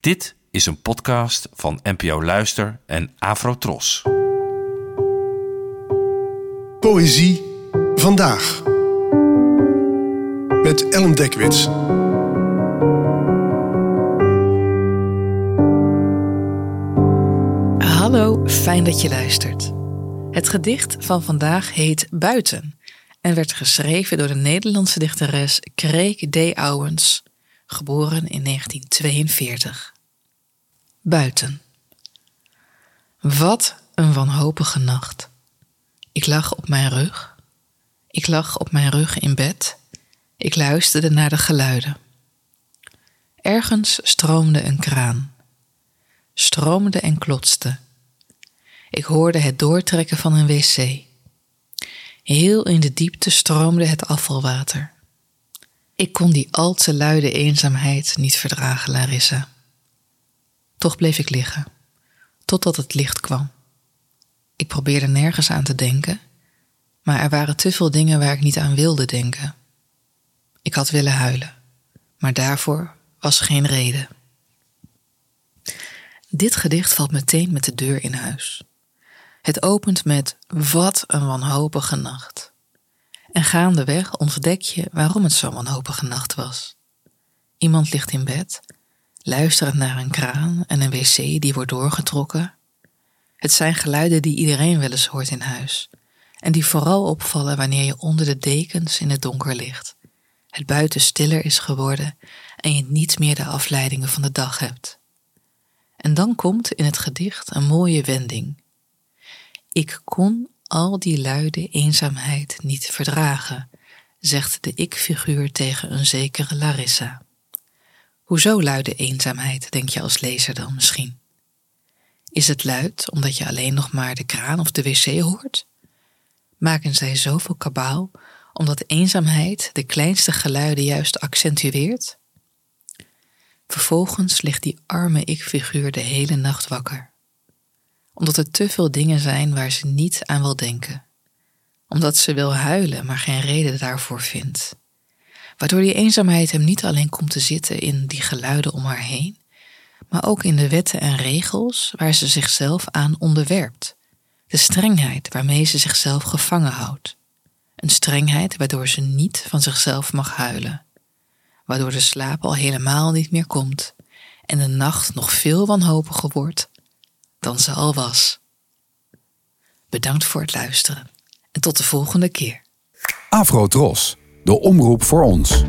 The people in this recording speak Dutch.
Dit is een podcast van NPO Luister en Afrotros. Poëzie vandaag. Met Ellen Dekwits. Hallo, fijn dat je luistert. Het gedicht van vandaag heet Buiten en werd geschreven door de Nederlandse dichteres Kreek D. Ouwens, geboren in 1942. Buiten. Wat een wanhopige nacht. Ik lag op mijn rug. Ik lag op mijn rug in bed. Ik luisterde naar de geluiden. Ergens stroomde een kraan. Stroomde en klotste. Ik hoorde het doortrekken van een wc. Heel in de diepte stroomde het afvalwater. Ik kon die al te luide eenzaamheid niet verdragen, Larissa. Toch bleef ik liggen, totdat het licht kwam. Ik probeerde nergens aan te denken, maar er waren te veel dingen waar ik niet aan wilde denken. Ik had willen huilen, maar daarvoor was geen reden. Dit gedicht valt meteen met de deur in huis. Het opent met wat een wanhopige nacht. En gaandeweg ontdek je waarom het zo'n wanhopige nacht was. Iemand ligt in bed, luisterend naar een kraan en een wc die wordt doorgetrokken. Het zijn geluiden die iedereen wel eens hoort in huis en die vooral opvallen wanneer je onder de dekens in het donker ligt, het buiten stiller is geworden en je niet meer de afleidingen van de dag hebt. En dan komt in het gedicht een mooie wending. Ik kon al die luide eenzaamheid niet verdragen, zegt de ik-figuur tegen een zekere Larissa. Hoezo luide eenzaamheid, denk je als lezer dan misschien? Is het luid omdat je alleen nog maar de kraan of de wc hoort? Maken zij zoveel kabaal omdat eenzaamheid de kleinste geluiden juist accentueert? Vervolgens ligt die arme ik-figuur de hele nacht wakker. Omdat er te veel dingen zijn waar ze niet aan wil denken. Omdat ze wil huilen, maar geen reden daarvoor vindt. Waardoor die eenzaamheid hem niet alleen komt te zitten in die geluiden om haar heen, maar ook in de wetten en regels waar ze zichzelf aan onderwerpt. De strengheid waarmee ze zichzelf gevangen houdt. Een strengheid waardoor ze niet van zichzelf mag huilen waardoor de slaap al helemaal niet meer komt en de nacht nog veel wanhopiger wordt dan ze al was. Bedankt voor het luisteren en tot de volgende keer. Afro Tros, de omroep voor ons.